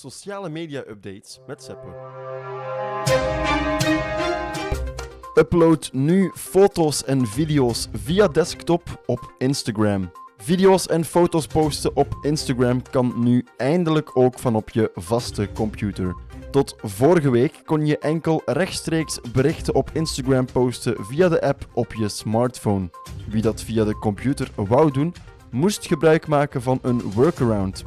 Sociale media updates met Seppe. Upload nu foto's en video's via desktop op Instagram. Video's en foto's posten op Instagram kan nu eindelijk ook van op je vaste computer. Tot vorige week kon je enkel rechtstreeks berichten op Instagram posten via de app op je smartphone. Wie dat via de computer wou doen, moest gebruik maken van een workaround.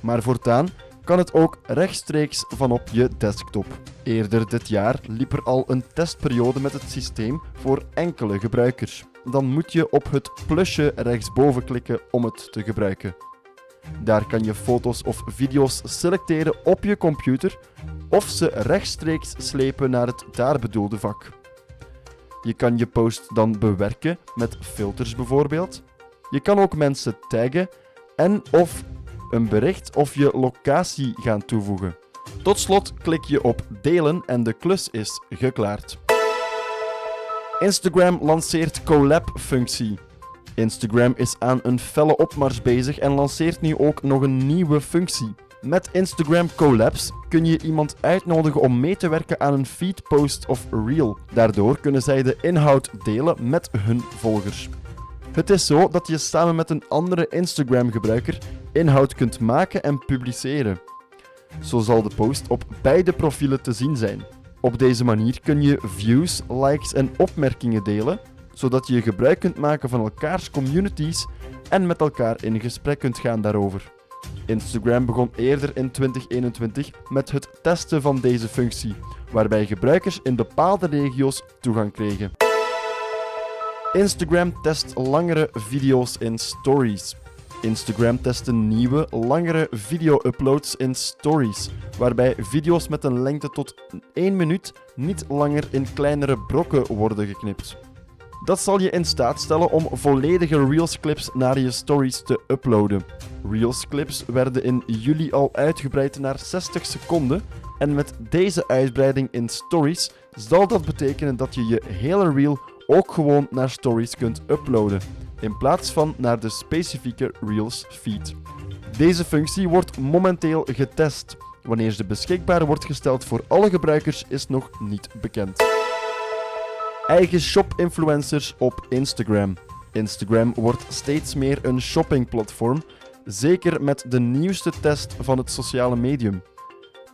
Maar voortaan kan het ook rechtstreeks vanop je desktop. Eerder dit jaar liep er al een testperiode met het systeem voor enkele gebruikers. Dan moet je op het plusje rechtsboven klikken om het te gebruiken. Daar kan je foto's of video's selecteren op je computer of ze rechtstreeks slepen naar het daar bedoelde vak. Je kan je post dan bewerken met filters bijvoorbeeld. Je kan ook mensen taggen en of een bericht of je locatie gaan toevoegen. Tot slot klik je op delen en de klus is geklaard. Instagram lanceert collab-functie. Instagram is aan een felle opmars bezig en lanceert nu ook nog een nieuwe functie. Met Instagram Collabs kun je iemand uitnodigen om mee te werken aan een feedpost of reel. Daardoor kunnen zij de inhoud delen met hun volgers. Het is zo dat je samen met een andere Instagram-gebruiker inhoud kunt maken en publiceren. Zo zal de post op beide profielen te zien zijn. Op deze manier kun je views, likes en opmerkingen delen, zodat je gebruik kunt maken van elkaars communities en met elkaar in gesprek kunt gaan daarover. Instagram begon eerder in 2021 met het testen van deze functie, waarbij gebruikers in bepaalde regio's toegang kregen. Instagram test langere video's in stories. Instagram test een nieuwe, langere video-uploads in stories, waarbij video's met een lengte tot 1 minuut niet langer in kleinere brokken worden geknipt. Dat zal je in staat stellen om volledige Reels clips naar je stories te uploaden. Reels clips werden in juli al uitgebreid naar 60 seconden en met deze uitbreiding in stories zal dat betekenen dat je je hele reel ook gewoon naar stories kunt uploaden, in plaats van naar de specifieke Reels feed. Deze functie wordt momenteel getest. Wanneer ze beschikbaar wordt gesteld voor alle gebruikers is nog niet bekend. Eigen shop-influencers op Instagram. Instagram wordt steeds meer een shoppingplatform, zeker met de nieuwste test van het sociale medium.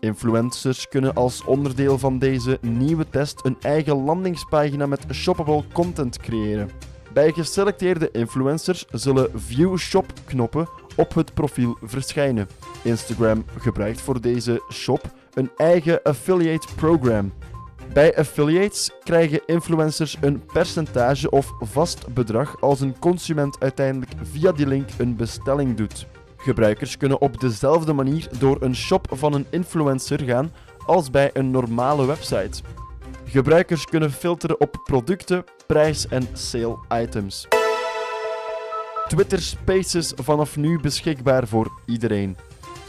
Influencers kunnen als onderdeel van deze nieuwe test een eigen landingspagina met shoppable content creëren. Bij geselecteerde influencers zullen View Shop knoppen op het profiel verschijnen. Instagram gebruikt voor deze shop een eigen affiliate program. Bij affiliates krijgen influencers een percentage of vast bedrag als een consument uiteindelijk via die link een bestelling doet. Gebruikers kunnen op dezelfde manier door een shop van een influencer gaan als bij een normale website. Gebruikers kunnen filteren op producten, prijs en sale items. Twitter Spaces vanaf nu beschikbaar voor iedereen.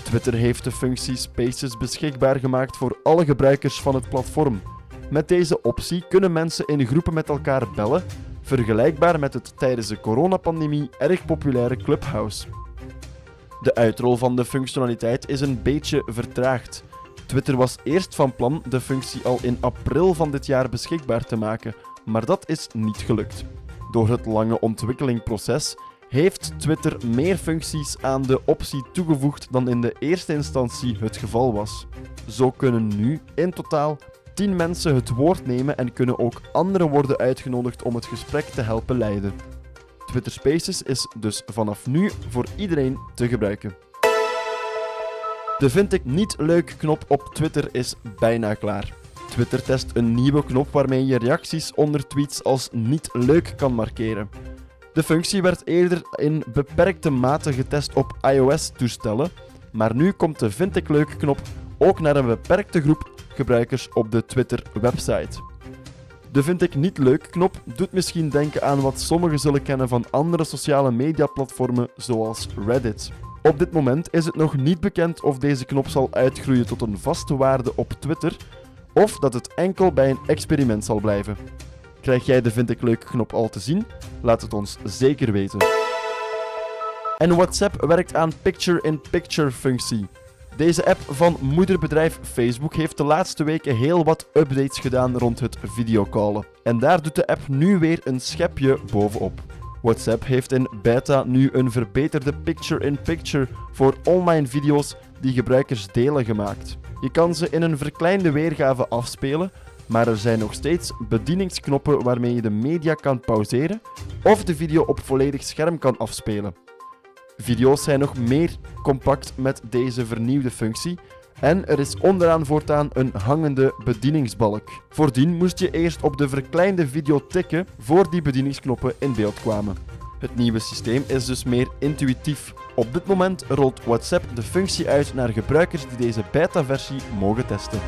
Twitter heeft de functie Spaces beschikbaar gemaakt voor alle gebruikers van het platform. Met deze optie kunnen mensen in groepen met elkaar bellen, vergelijkbaar met het tijdens de coronapandemie erg populaire Clubhouse. De uitrol van de functionaliteit is een beetje vertraagd. Twitter was eerst van plan de functie al in april van dit jaar beschikbaar te maken, maar dat is niet gelukt. Door het lange ontwikkelingproces heeft Twitter meer functies aan de optie toegevoegd dan in de eerste instantie het geval was. Zo kunnen nu in totaal 10 mensen het woord nemen en kunnen ook anderen worden uitgenodigd om het gesprek te helpen leiden. Twitter Spaces is dus vanaf nu voor iedereen te gebruiken. De vind ik niet leuk knop op Twitter is bijna klaar. Twitter test een nieuwe knop waarmee je reacties onder tweets als niet leuk kan markeren. De functie werd eerder in beperkte mate getest op iOS-toestellen, maar nu komt de vind ik leuk knop ook naar een beperkte groep gebruikers op de Twitter-website. De vind ik niet leuk knop doet misschien denken aan wat sommigen zullen kennen van andere sociale mediaplatformen zoals Reddit. Op dit moment is het nog niet bekend of deze knop zal uitgroeien tot een vaste waarde op Twitter of dat het enkel bij een experiment zal blijven. Krijg jij de vind ik leuk knop al te zien? Laat het ons zeker weten. En WhatsApp werkt aan picture-in-picture functie. Deze app van moederbedrijf Facebook heeft de laatste weken heel wat updates gedaan rond het videocallen. En daar doet de app nu weer een schepje bovenop. WhatsApp heeft in beta nu een verbeterde picture-in-picture voor online video's die gebruikers delen gemaakt. Je kan ze in een verkleinde weergave afspelen, maar er zijn nog steeds bedieningsknoppen waarmee je de media kan pauzeren of de video op volledig scherm kan afspelen. Video's zijn nog meer compact met deze vernieuwde functie en er is onderaan voortaan een hangende bedieningsbalk. Voordien moest je eerst op de verkleinde video tikken voor die bedieningsknoppen in beeld kwamen. Het nieuwe systeem is dus meer intuïtief. Op dit moment rolt WhatsApp de functie uit naar gebruikers die deze beta-versie mogen testen.